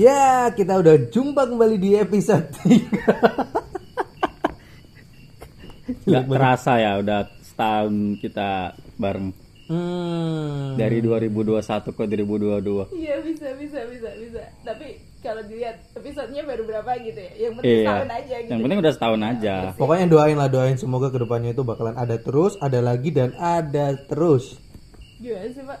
Ya, kita udah jumpa kembali di episode 3. Nggak terasa ya udah setahun kita bareng Hmm. dari 2021 ke 2022. Iya bisa bisa bisa bisa. Tapi kalau dilihat episodenya baru berapa gitu ya. Yang penting Iya. setahun aja gitu. Yang penting udah setahun aja. Pokoknya doain lah doain semoga ke depannya itu bakalan ada terus, ada lagi dan ada terus. Gimana sih pak?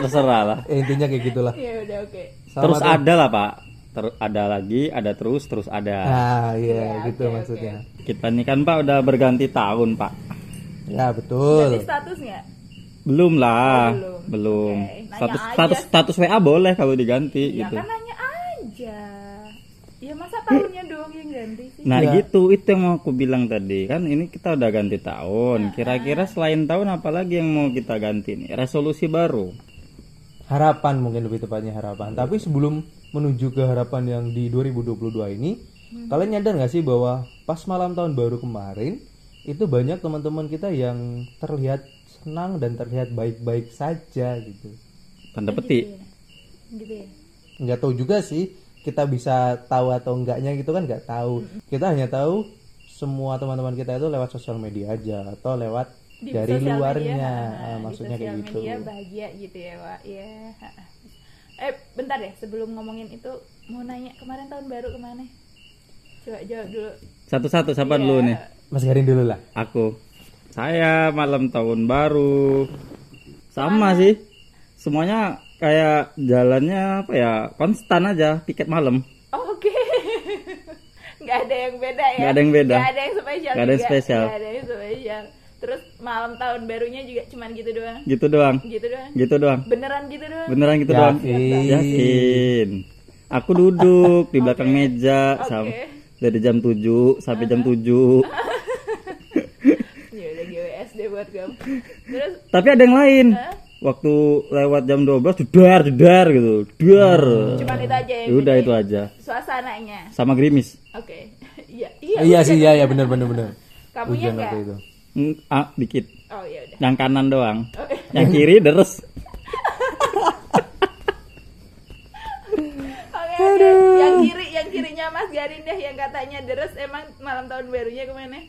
Terserah lah. Eh, intinya kayak gitulah. Ya udah oke. Terus ada lah pak. Ter- ada lagi, ada terus, terus ada. Nah, iya Iya, gitu oke, maksudnya. Kita ini kan pak udah berganti tahun pak. Ya betul. Jadi status nggak? Belum lah, Oh, belum. belum. Oke, nanya Status aja. status status WA boleh kalau diganti Ya gitu. kan nanya aja. Ya masa tahunnya doang yang ganti sih? Nah Ya. gitu itu yang mau aku bilang tadi kan ini kita udah ganti tahun. Kira-kira selain tahun apa lagi yang mau kita ganti nih? Resolusi baru. Harapan mungkin lebih tepatnya harapan. Tapi sebelum menuju ke harapan yang di 2022 ini, kalian nyadar nggak sih bahwa pas malam tahun baru kemarin itu banyak teman-teman kita yang terlihat senang dan terlihat baik-baik saja gitu. Tanda petik. Gitu ya. nggak tahu juga sih kita bisa tahu atau enggaknya gitu kan nggak tahu kita hanya tahu semua teman-teman kita itu lewat sosial media aja atau lewat Di dari luarnya media, Ah, ah, maksudnya kayak gitu media bahagia gitu ya pak. Ya. Eh bentar deh sebelum ngomongin itu mau nanya kemarin tahun baru ke mana? Coba jawab dulu. Satu-satu siapa dulu nih? Mas Garin dulu lah Aku. Saya malam tahun baru. Sama sih. Semuanya kayak jalannya apa ya? Konstan aja tiket malam. Oh, Oke. Nggak ada yang beda ya. Nggak ada yang beda. Nggak ada yang spesial. Nggak ada yang spesial. Nggak ada yang spesial. Terus malam tahun barunya juga cuman gitu doang. Gitu doang. Gitu doang. Gitu doang. Beneran gitu doang. Beneran gitu doang. Yakin. Yakin. Aku duduk di belakang meja sam- Oke. dari jam 7 sampai jam 7. Ya udah GWS deh buat kamu. Terus Tapi ada yang lain. Hah? Waktu lewat jam 12 jedar jedar gitu. Jedar. cuman itu aja yang Ya udah itu aja. Suasananya. Sama gerimis. Oke. Iya, iya. iya sih iya ya benar benar benar Kamunya hujan enggak? itu ah, dikit. Oh ya udah. Yang kanan doang. Oh, iya. Yang kiri deres. Oke, oke. Yang kiri, yang kirinya Mas Garin deh yang katanya deres emang malam tahun barunya ke mana?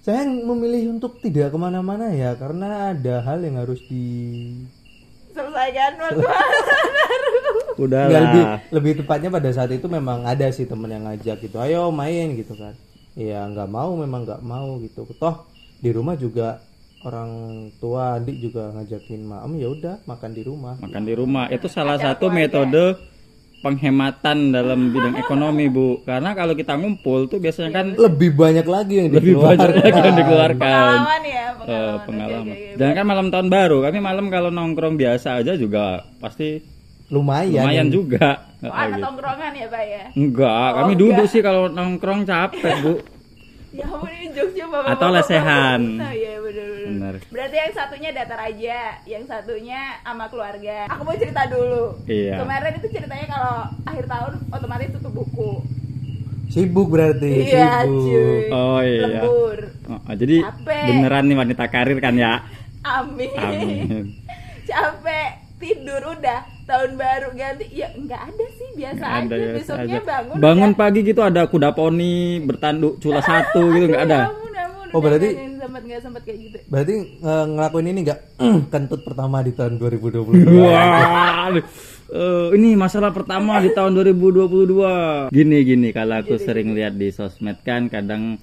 saya memilih untuk tidak ke mana-mana ya karena ada hal yang harus di Selesaikan waktu. Udah Nggak, lebih lah. lebih tepatnya pada saat itu memang ada sih temen yang ngajak gitu ayo main gitu kan ya nggak mau memang nggak mau gitu toh di rumah juga orang tua adik juga ngajakin maem ya udah makan di rumah Makan di rumah itu salah satu metode penghematan dalam bidang ekonomi bu karena kalau kita ngumpul tuh biasanya kan lebih banyak lagi yang lebih banyak dikeluarkan. lagi yang dikeluarkan Pengalaman ya, Eh, pengalaman. Oke, pengalaman oke, oke. jangan kan malam tahun baru kami malam kalau nongkrong biasa aja juga pasti lumayan lumayan juga Oh, Nggak anak gitu. tongkrongan ya, Pak ya? enggak kami duduk sih kalau nongkrong capek bu Ya ampun ini jokesnya bapak Atau lesehan. Iya bener, bener. Bener. Berarti yang satunya datar aja, yang satunya sama keluarga. Aku mau cerita dulu. Iya. Kemarin itu ceritanya kalau akhir tahun otomatis tutup buku. sibuk berarti Iya, sibuk cuy. oh iya Lembur. Oh, oh, jadi Capek. beneran nih wanita karir kan ya Amin. amin Capek tidur udah tahun baru ganti. Ya nggak ada sih. Biasa ada aja. ya besoknya aja. bangun bangun udah, pagi gitu ada kuda poni bertanduk cula satu gitu nggak ada? Ampun, ampun, Oh, berarti- sempat nggak sempat kayak gitu. berarti eh, ngelakuin ini nggak? Kentut pertama di tahun 2022 Wah. Eh, ini masalah pertama di tahun 2022. Gini gini. Kalau aku sering lihat di sosmed kan kadang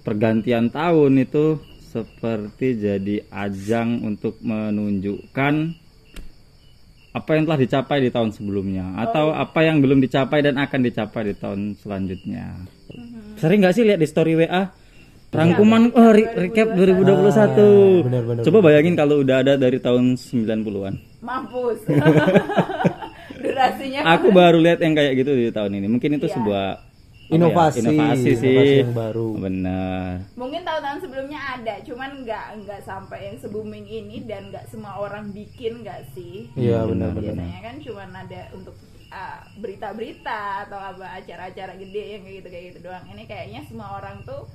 pergantian tahun itu seperti jadi ajang untuk menunjukkan apa yang telah dicapai di tahun sebelumnya atau apa yang belum dicapai dan akan dicapai di tahun selanjutnya. Sering nggak sih lihat di story WA rangkuman oh, re- recap 2021. benar-benar. Coba bayangin kalau udah ada dari tahun 90-an. mampus durasinya Aku baru lihat yang kayak gitu di tahun ini. Mungkin itu Iya. sebuah apa ya, Inovasi, inovasi sih. inovasi yang baru. Benar. mungkin tahun-tahun sebelumnya ada cuman nggak nggak sampai yang se booming ini dan nggak semua orang bikin nggak sih? Iya benar-benar biasanya kan cuman ada untuk ah, berita-berita atau apa acara-acara gede yang kayak gitu kayak gitu doang. Ini kayaknya semua orang tuh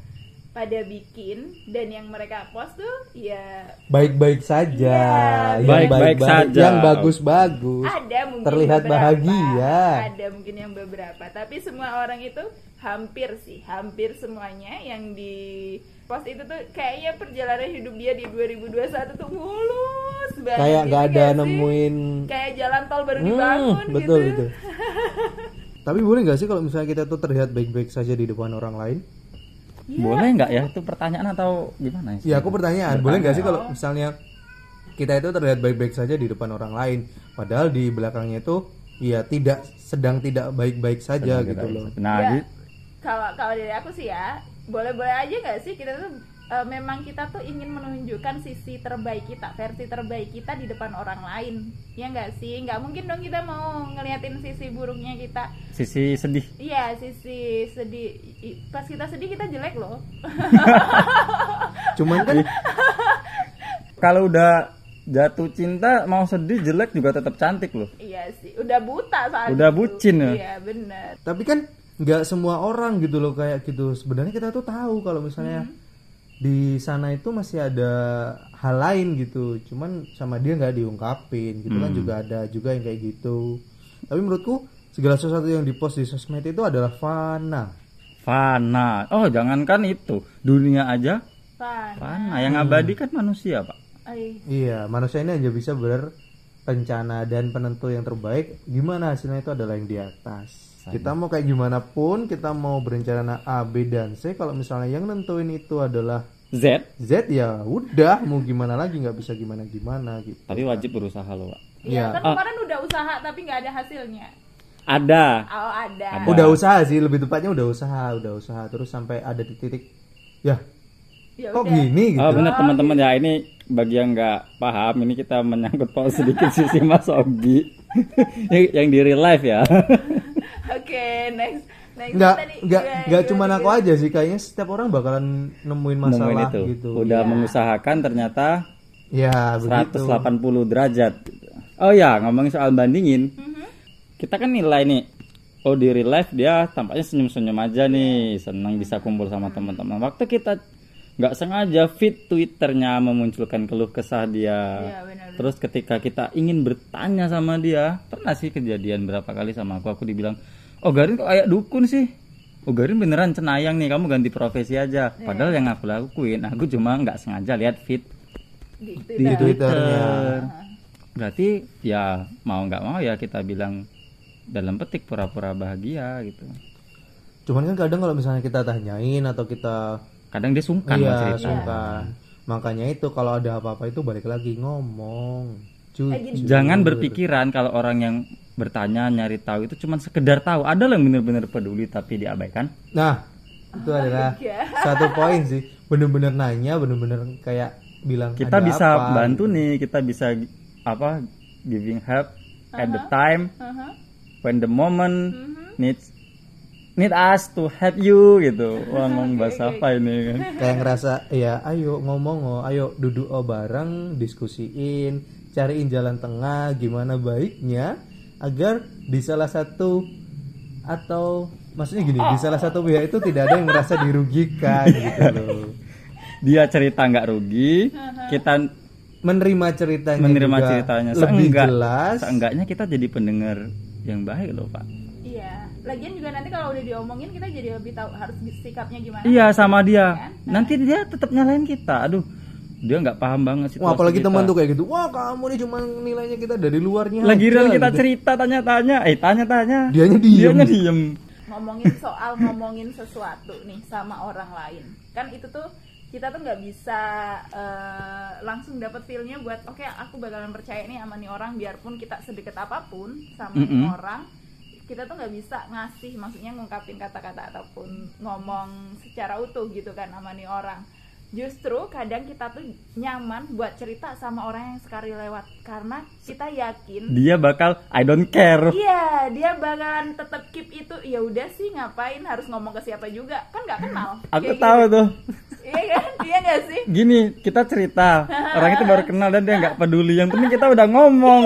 pada bikin dan yang mereka post tuh ya baik-baik saja. Iya, yang baik-baik saja. yang bagus-bagus. Ada mungkin terlihat beberapa, bahagia. Ada mungkin yang beberapa. Tapi semua orang itu hampir sih hampir semuanya yang di post itu tuh kayaknya perjalanan hidup dia di 2021 tuh mulus banget kayak gitu nggak ada sih? nemuin kayak jalan tol baru Hmm, dibangun betul gitu. gitu tapi boleh nggak sih kalau misalnya kita tuh terlihat baik-baik saja di depan orang lain? Boleh nggak ya? Itu pertanyaan atau gimana ya aku pertanyaan. Boleh nggak sih kalau misalnya kita itu terlihat baik-baik saja di depan orang lain padahal di belakangnya itu ya tidak sedang tidak baik-baik saja gitu loh. Nah, Ya, gitu. Kalau kalau dari aku sih ya boleh-boleh aja nggak sih kita tuh eh, memang kita tuh ingin menunjukkan sisi terbaik kita versi terbaik kita di depan orang lain ya nggak sih nggak mungkin dong kita mau ngeliatin sisi buruknya kita sisi sedih. iya sisi sedih pas kita sedih kita jelek loh cuman kan Kalau udah jatuh cinta mau sedih jelek juga tetap cantik loh. iya sih udah buta saat Udah itu. bucin ya? iya benar tapi kan nggak semua orang gitu loh kayak gitu sebenarnya kita tuh tahu kalau misalnya di sana itu masih ada hal lain gitu cuman sama dia nggak diungkapin gitu kan juga ada juga yang kayak gitu tapi menurutku segala sesuatu yang dipost di sosmed itu adalah fana Fana. Oh, jangankan itu. Dunia aja Pan. fana. Yang abadi kan manusia, Pak. Ay, iya manusia ini hanya bisa berencana dan penentu yang terbaik gimana hasilnya itu adalah yang di atas kita mau kayak gimana pun kita mau berencana A B dan C kalau misalnya yang nentuin itu adalah Z, Z ya udah mau gimana lagi nggak bisa gimana gimana gitu tapi wajib berusaha loh, Pak. Iya, Iya. kan kemarin udah usaha tapi nggak ada hasilnya. Ada. Oh ada. udah usaha sih lebih tepatnya udah usaha udah usaha terus sampai ada di titik ya Ya kok udah. gini gitu Oh benar teman-teman ya ini bagi yang nggak paham ini kita menyangkut paus sedikit sisi Mas Ogi yang, yang di real life ya. Oke, next. Next nggak tadi nggak gimana, nggak cuma aku aja sih kayaknya setiap orang bakalan nemuin masalah Nemuin itu. gitu Udah mengusahakan ternyata ya begitu 180 derajat. Oh ya ngomongin soal bandingin, Mhm. kita kan nilai nih. Oh di real life dia tampaknya senyum-senyum aja nih, senang bisa kumpul sama teman-teman. Waktu kita nggak sengaja feed twitternya memunculkan keluh kesah dia. Iya, benar. Terus ketika kita ingin bertanya sama dia, pernah sih kejadian berapa kali sama aku, aku dibilang, oh Garin kok kayak dukun sih? Oh Garin beneran cenayang nih, kamu ganti profesi aja. Padahal yang aku lakuin, aku cuma nggak sengaja lihat feed Di di Twitter. twitternya Berarti ya mau nggak mau ya kita bilang dalam petik pura-pura bahagia gitu. cuman kan kadang kalau misalnya kita tanyain atau kita Kadang dia sungkan iya cerita. sungkan makanya itu kalau ada apa-apa itu balik lagi ngomong jujur Jangan berpikiran kalau orang yang bertanya nyari tahu itu cuma sekedar tahu. Ada yang bener-bener peduli tapi diabaikan. Nah, itu adalah iya. satu poin sih. Bener-bener nanya, bener-bener kayak bilang kita ada bisa apa, bantu gitu. nih kita bisa apa giving help at the time Uh-huh. when the moment Mhm. needs need us to help you gitu wah ngomong bahasa apa ini kan Kayak ngerasa ya ayo ngomong oh, ayo duduk oh bareng, diskusiin, cariin jalan tengah gimana baiknya agar di salah satu atau maksudnya gini, di salah satu pihak itu tidak ada yang merasa dirugikan gitu loh. dia cerita nggak rugi kita Menerima ceritanya menerima juga ceritanya lebih Seenggak- jelas. seenggaknya kita jadi pendengar yang baik loh pak. Lagian juga nanti kalau udah diomongin kita jadi lebih tahu harus sikapnya gimana. iya sama dia Kan? nanti dia tetap nyalain kita aduh dia nggak paham banget situasi Wah, apalagi kita. teman tuh kayak gitu. Wah, kamu nih cuma nilainya kita dari luarnya. lagi aja," real kita gitu. cerita tanya-tanya eh tanya-tanya Dianya diem. dianya diem ngomongin soal ngomongin sesuatu nih sama orang lain kan itu tuh kita tuh nggak bisa eh, langsung dapat feelnya buat oke aku bakalan percaya nih sama nih orang biarpun kita sedekat apa pun sama nih Mm-mm. orang kita tuh nggak bisa ngasih maksudnya ngungkapin kata-kata ataupun ngomong secara utuh gitu kan sama nih orang justru kadang kita tuh nyaman buat cerita sama orang yang sekali lewat karena kita yakin dia bakal I don't care Iya, dia bakalan tetap keep itu. Ya udah sih, ngapain harus ngomong ke siapa juga? Kan nggak kenal. aku Kayak tahu gitu. tuh Iya kan? Dia nggak sih? gini kita cerita orang itu baru kenal dan dia nggak peduli yang penting kita udah ngomong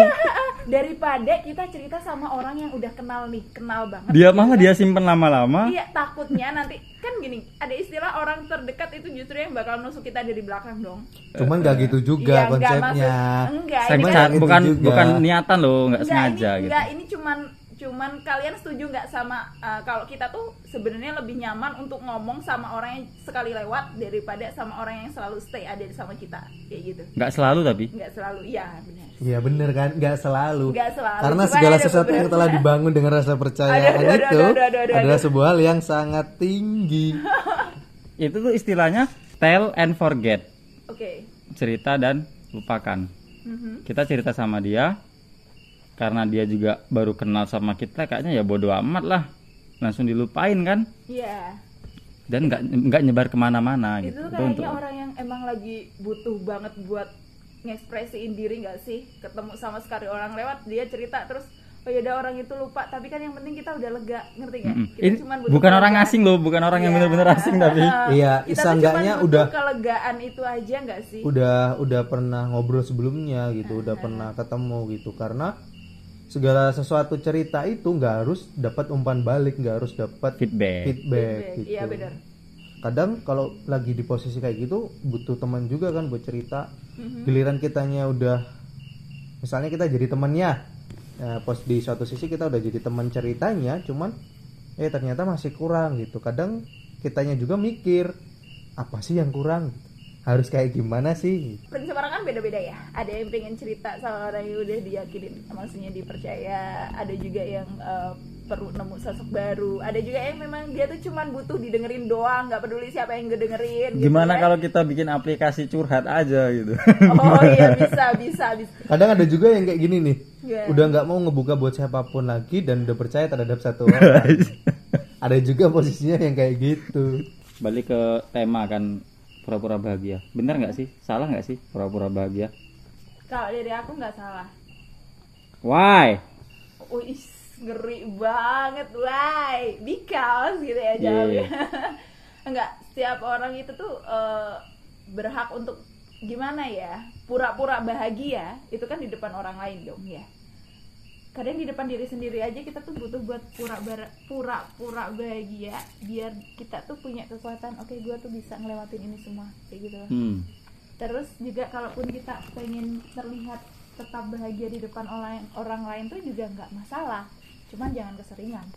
daripada kita cerita sama orang yang udah kenal nih kenal banget dia gitu malah kan. dia simpen lama-lama Iya takutnya nanti kan gini ada istilah orang terdekat itu justru yang bakal nusuk kita dari belakang dong. Cuman nggak gitu juga Iya, konsepnya. maksud- enggak, Saya ini Cuman kan- itu bukan juga. bukan niatan loh nggak Enggak, sengaja ini, gitu enggak, ini cuman cuman kalian setuju nggak sama uh, kalau kita tuh sebenarnya lebih nyaman untuk ngomong sama orang yang sekali lewat daripada sama orang yang selalu stay ada sama kita kayak gitu. nggak selalu tapi Nggak selalu, iya benar. Iya bener kan, nggak selalu. Nggak selalu. Karena Cuma segala sesuatu yang telah dibangun dengan rasa percaya Aduh, aduh, itu aduh, aduh, aduh, aduh, adalah aduh. sebuah hal yang sangat tinggi. itu tuh istilahnya tell and forget Oke. cerita dan lupakan Mhm. kita cerita sama dia karena dia juga baru kenal sama kita kayaknya ya bodo amat lah langsung dilupain kan Iya. dan nggak nggak nyebar ke mana-mana itu gitu Itu kayaknya untuk orang yang emang lagi butuh banget buat ngekspresiin diri nggak sih? Ketemu sama sekali orang lewat dia cerita terus oh yaudah orang itu lupa. Tapi kan yang penting kita udah lega ngerti nggak? Kita ini cuman butuh bukan orang kelegaan. asing loh bukan orang yang Iya. bener-bener asing tapi Iya, seenggaknya udah- kelegaan itu aja nggak sih? Udah udah pernah ngobrol sebelumnya gitu, udah pernah ketemu gitu. Karena segala sesuatu cerita itu nggak harus dapat umpan balik, nggak harus dapat feedback. feedback, Feedback, gitu. iya benar Kadang kalau lagi di posisi kayak gitu butuh teman juga kan buat cerita. Mhm. Giliran kitanya udah misalnya kita jadi temannya. Nah, pos di suatu sisi kita udah jadi teman ceritanya, cuman eh ternyata masih kurang gitu. Kadang kitanya juga mikir apa sih yang kurang? Harus kayak gimana sih? prinsip orang kan beda-beda ya ada yang pengen cerita sama orang yang udah diyakinin maksudnya dipercaya ada juga yang eh, perlu nemu sosok baru. Ada juga yang memang dia tuh cuman butuh didengerin doang nggak peduli siapa yang ngedengerin gitu gimana kan. kalau kita bikin aplikasi curhat aja gitu? Oh iya bisa bisa bisa. Kadang ada juga yang kayak gini nih. Iya. Udah nggak mau ngebuka buat siapa pun lagi dan udah percaya terhadap satu orang. ada juga posisinya yang kayak gitu. balik ke tema kan pura-pura bahagia. Bener nggak sih? Salah nggak sih pura-pura bahagia? Kalau dari aku nggak salah. Why? Wih, ngeri banget, why? Because gitu ya jawabnya. Enggak, setiap orang itu tuh eh, berhak untuk gimana ya? Pura-pura bahagia itu kan di depan orang lain dong ya. Kadang di depan diri sendiri aja kita tuh butuh buat pura bara- pura-pura bahagia biar kita tuh punya kekuatan. Oke, gua tuh bisa ngelewatin ini semua kayak gitu. hmm. Terus juga kalaupun kita pengen terlihat tetap bahagia di depan orang orang lain tuh juga nggak masalah. Cuman jangan keseringan.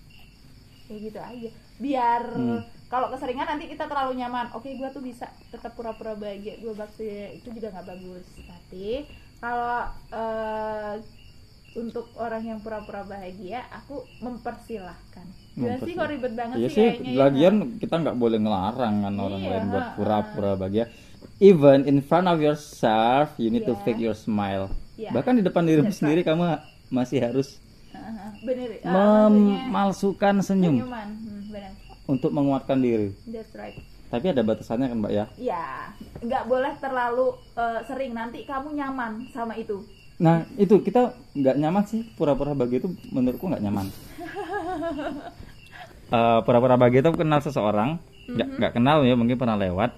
Kayak gitu aja. Biar Hmm. kalau keseringan nanti kita terlalu nyaman. Oke, gua tuh bisa tetap pura-pura bahagia. Gua bakti itu juga nggak bagus. Tapi kalau eh, untuk orang yang pura-pura bahagia, aku mempersilahkan. Gimana sih kok ribet banget Iya sih sih, kayaknya ya? lagian kita nggak boleh ngelarang kan orang Iya, lain buat pura-pura bahagia. Even in front of yourself, you need to Iya. fake your smile. Iya. Bahkan di depan dirimu That's sendiri kamu masih harus Bener. maksudnya memalsukan senyum senyuman. Hmm, benar. untuk menguatkan diri. That's right. Tapi ada batasannya kan, Mbak ya. Ya, nggak boleh terlalu eh, sering nanti kamu nyaman sama itu. Nah, itu kita nggak nyaman sih pura-pura bahagia itu menurutku nggak nyaman. Eh, pura-pura bahagia itu kenal seseorang, nggak nggak kenal ya mungkin pernah lewat.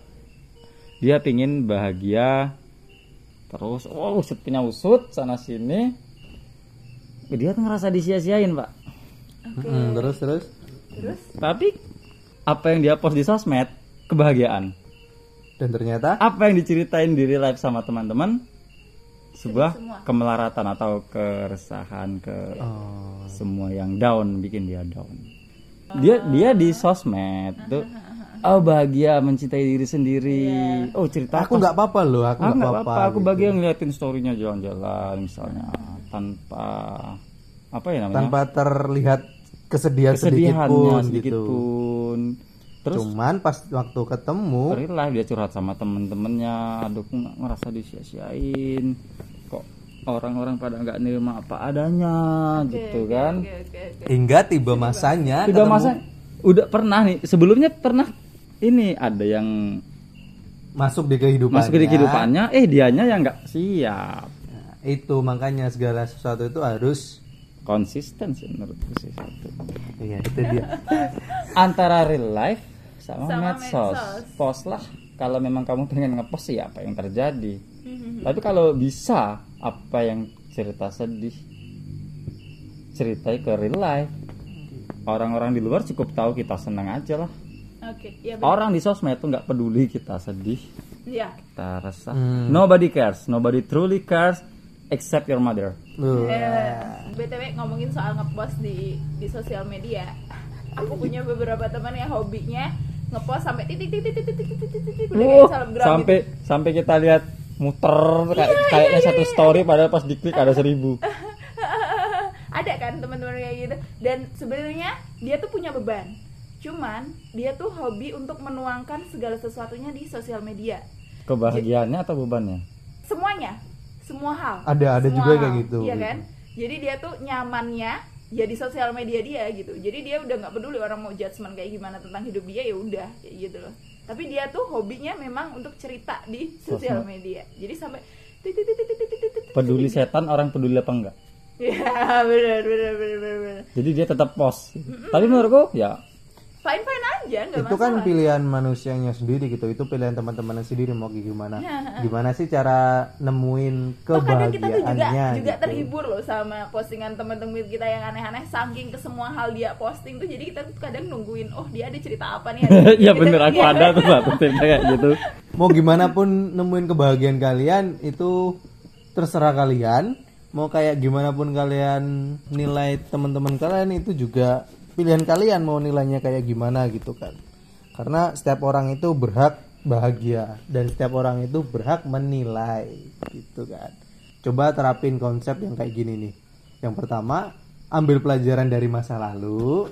Dia pingin bahagia, terus oh usut punya usut sana sini. Dia tuh ngerasa disia-siain pak. Mm, terus terus. Terus Tapi apa yang dia post di sosmed kebahagiaan. Dan ternyata Apa yang diceritain di real life sama teman-teman sebuah semua. kemelaratan atau keresahan ke oh, semua yang down bikin dia down dia dia di sosmed tuh oh bahagia mencintai diri sendiri oh cerita aku nggak apa-apa loh, aku aku nggak apa-apa aku gitu. bahagia ngeliatin storynya jalan-jalan misalnya tanpa apa ya namanya? Tanpa terlihat kesedihan sedikit pun sedikit gitu. pun. Terus Cuman pas waktu ketemu, life dia curhat sama temen-temennya. Aduh aku nggak ngerasa disia-siain. Kok orang-orang pada nggak nerima apa adanya gitu kan? oke oke oke. hingga tiba masanya Tidak ketemu- masa udah pernah nih sebelumnya pernah ini ada yang masuk di kehidupannya. masuk ke kehidupannya eh dianya yang nggak siap itu makanya segala sesuatu itu harus konsisten sih menurutku sih satu. Iya itu dia. antara real life sama, Sama medsos. medsos. post lah. Kalau memang kamu pengen ngepost ya apa yang terjadi. Mhm. tapi kalau bisa apa yang cerita sedih? Ceritai ke real life. Orang-orang di luar cukup tahu kita senang aja lah. Oke ya benar. Orang di sosmed tuh nggak peduli kita sedih. Ya kita resah. Hmm. nobody cares. Nobody truly cares except your mother. Loh. Eh, btw ngomongin soal ngepost di di sosial media. Aku punya beberapa teman yang hobinya ngepost sampai titik titik titik titik titik titik titik udah kayak selebgram sampai gitu. sampai kita lihat muter kayak Iya, kayaknya satu story padahal pas diklik ada seribu. Ada kan teman-teman kayak gitu. Dan sebenarnya dia tuh punya beban. Cuman dia tuh hobi untuk menuangkan segala sesuatunya di sosial media. Kebahagiaannya atau bebannya? Semuanya semua hal. Ada- ada Semua juga hal. kayak gitu. iya kan? Jadi dia tuh nyamannya ya di sosial media dia gitu. Jadi dia udah nggak peduli orang mau judgement kayak gimana tentang hidup dia ya udah kayak gitu loh. Tapi dia tuh hobinya memang untuk cerita di sosial media. Jadi sampai peduli setan orang peduli apa enggak? Ya benar benar benar benar benar. jadi dia tetap post. Tapi menurutku ya. Fine fine aja nggak itu kan masalah. pilihan manusianya sendiri gitu. Itu pilihan teman-teman sendiri mau kayak gimana. Gimana sih cara nemuin Toh kadang kita tuh juga kebahagiaannya juga gitu. terhibur loh sama postingan teman-teman kita yang aneh-aneh. Saking ke semua hal dia posting tuh jadi kita tuh kadang nungguin oh dia ada cerita apa nih? Ada ya bener. Aku Iya. ada tuh satu cerita kayak gitu. Mau gimana pun nemuin kebahagiaan kalian itu terserah kalian. Mau kayak gimana pun kalian nilai teman-teman kalian itu juga pilihan kalian mau nilainya kayak gimana gitu kan karena setiap orang itu berhak bahagia dan setiap orang itu berhak menilai gitu kan coba terapin konsep yang kayak gini nih yang pertama ambil pelajaran dari masa lalu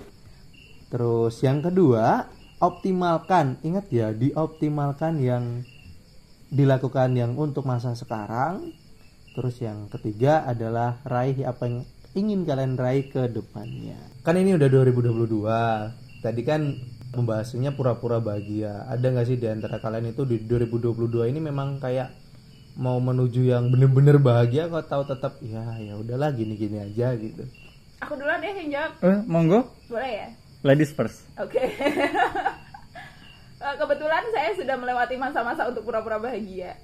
Terus yang kedua, optimalkan. Ingat ya, dioptimalkan yang dilakukan yang untuk masa sekarang. Terus yang ketiga adalah raih apa yang ingin kalian raih ke depannya. Kan ini udah 2022. Tadi kan membahasnya pura-pura bahagia. Ada nggak sih di antara kalian itu di 2022 ini memang kayak mau menuju yang bener-bener bahagia kok tahu tetap ya ya udahlah gini-gini aja gitu. aku duluan deh yang jawab eh monggo boleh ya ladies first oke Eh, kebetulan saya sudah melewati masa-masa untuk pura-pura bahagia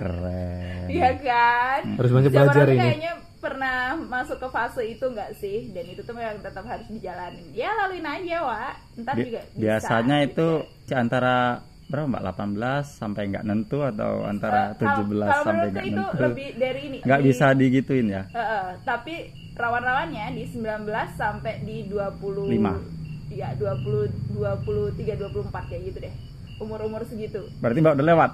keren Iya kan Harus banyak belajar ini. kayaknya pernah masuk ke fase itu nggak sih dan itu tuh memang tetap harus dijalanin ya laluin aja Wak ntar Bi- juga bisa, biasanya gitu. itu di antara berapa mbak 18 sampai nggak nentu atau antara kalau- 17 kalau sampai nggak itu nentu lebih dari ini nggak di- bisa digituin ya Eh, eh, tapi rawan-rawannya di 19 sampai di 20 Lima. Iya, 20 23 24 kayak gitu deh. Umur-umur segitu. berarti mbak udah lewat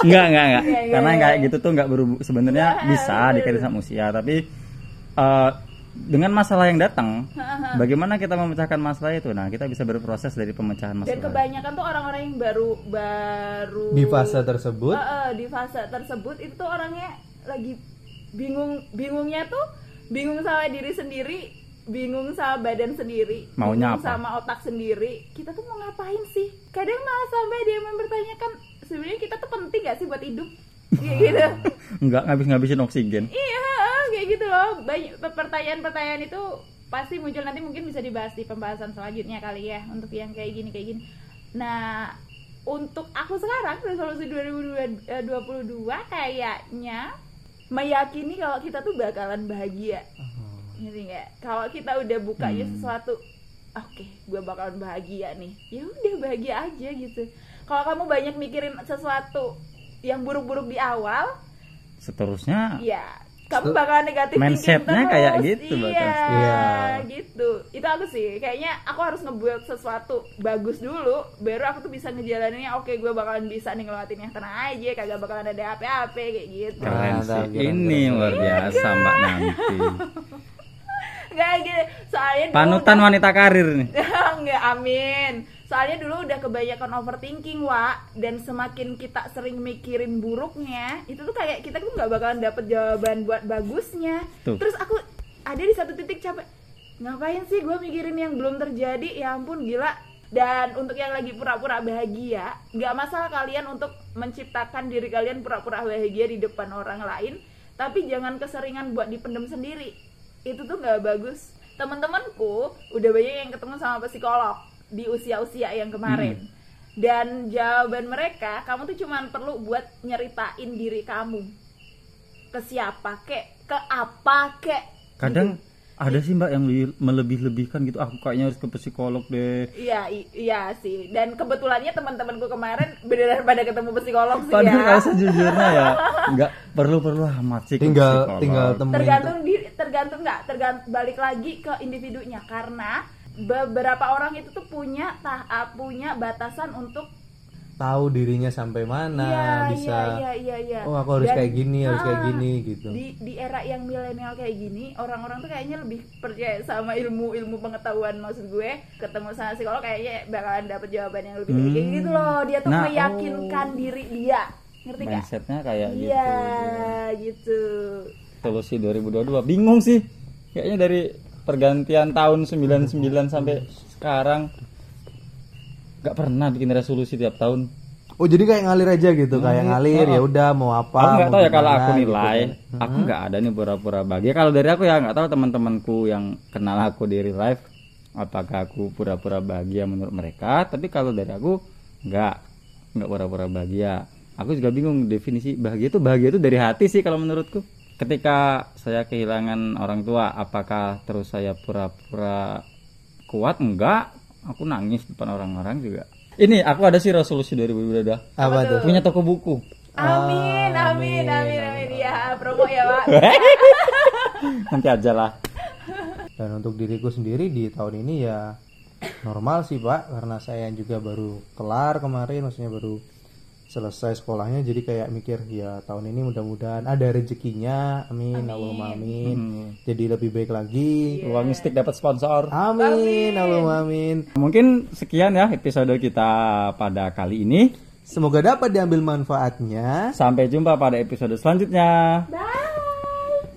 Enggak, enggak, enggak. Iya, iya, Karena iya. kayak gitu tuh enggak berhubung sebenarnya Iya, bisa bener. dikaitin sama usia, tapi eh, dengan masalah yang datang, bagaimana kita memecahkan masalah itu? Nah, kita bisa berproses dari pemecahan Dan masalah. kebanyakan tuh orang-orang yang baru baru Di fase tersebut Eh, eh, di fase tersebut itu tuh orangnya lagi bingung bingungnya tuh bingung sama diri sendiri bingung sama badan sendiri Maunya bingung apa? sama otak sendiri kita tuh mau ngapain sih kadang malah sampai dia mempertanyakan sebenarnya kita tuh penting gak sih buat hidup? Kayak gitu. Enggak ngabis-ngabisin oksigen. iya kayak gitu loh. Banyak pertanyaan-pertanyaan itu pasti muncul. Nanti mungkin bisa dibahas di pembahasan selanjutnya kali ya untuk yang kayak gini kayak gini. Nah untuk aku sekarang resolusi 2022 kayaknya meyakini kalau kita tuh bakalan bahagia. Ngerti nggak? Kalau kita udah bukanya Hmm. sesuatu oke gue bakalan bahagia nih. Ya udah bahagia aja gitu kalau kamu banyak mikirin sesuatu yang buruk-buruk di awal Seterusnya ya kamu bakalan negatif Mindsetnya kayak gitu, iya. Iya. gitu itu aku sih kayaknya aku harus ngebuat sesuatu bagus dulu baru aku tuh bisa ngejalaninnya oke gue bakalan bisa nih ngelewatin yang tenang aja kagak bakalan ada apa-apa kayak gitu keren Mantap, sih. keren, Ini keren. luar biasa Mbak nanti. nggak gitu soalnya dulu Panutan udah- wanita karir nih. nggak amin soalnya dulu udah kebanyakan overthinking wa dan semakin kita sering mikirin buruknya itu tuh kayak kita tuh nggak bakalan dapet jawaban buat bagusnya. Tuh. terus aku ada di satu titik capek ngapain sih gue mikirin yang belum terjadi? Ya ampun gila. Dan untuk yang lagi pura-pura bahagia nggak masalah kalian untuk menciptakan diri kalian pura-pura bahagia di depan orang lain tapi jangan keseringan buat dipendem sendiri. Itu tuh nggak bagus. Teman-temanku udah banyak yang ketemu sama psikolog di usia-usia yang kemarin. Dan jawaban mereka kamu tuh cuman perlu buat nyeritain diri kamu. Ke siapa kek ke apa kek kadang ada sih mbak yang lebih- melebih-lebihkan gitu. Aku kayaknya harus ke psikolog deh. Iya, iya sih. Dan kebetulannya teman-temanku kemarin beneran pada ketemu psikolog sih padahal ya. kalau sejujurnya ya nggak perlu-perlu amat sih ke tinggal psikolog. tinggal temuin Tergantung di tergantung nggak tergantung balik lagi ke individunya. Karena beberapa orang itu tuh punya tahap punya batasan untuk tahu dirinya sampai mana iya, bisa iya iya iya iya. oh aku harus Dan- kayak gini harus kayak Ah, gini gitu di di era yang milenial kayak gini orang-orang tuh kayaknya lebih percaya sama ilmu ilmu pengetahuan maksud gue ketemu sama psikolog kayaknya bakalan dapet jawaban yang lebih tinggi Hmm. gitu loh dia tuh Nah, meyakinkan diri dia ngerti gak? mindsetnya kayak gitu Iya gitu. solusi 2022 bingung sih kayaknya dari pergantian tahun 99 sampai sekarang nggak pernah bikin resolusi tiap tahun. Oh jadi kayak ngalir aja gitu kayak ngalir ya udah mau apa aku nggak tahu ya kalau aku gitu nilai. kan. aku nggak ada nih pura-pura bahagia. Kalau dari aku ya nggak tahu teman-temanku yang kenal aku di real life apakah aku pura-pura bahagia menurut mereka. Tapi kalau dari aku nggak nggak pura-pura bahagia. Aku juga bingung definisi bahagia itu bahagia itu dari hati sih kalau menurutku ketika saya kehilangan orang tua apakah terus saya pura-pura kuat? Enggak. Aku nangis depan orang-orang juga. Ini aku ada sih resolusi 2022 apa tuh? punya toko buku. Amin, amin, amin, amin. Ya, promo ya, Pak. nanti aja lah. Dan untuk diriku sendiri di tahun ini ya normal sih pak. Karena saya juga baru kelar kemarin maksudnya baru selesai sekolahnya jadi kayak mikir ya tahun ini mudah-mudahan ada rezekinya amin Allahumma amin Hmm. jadi lebih baik lagi Ruang mistik dapat sponsor. amin Allahumma amin Mungkin sekian ya episode kita pada kali ini. semoga dapat diambil manfaatnya Sampai jumpa pada episode selanjutnya. Bye.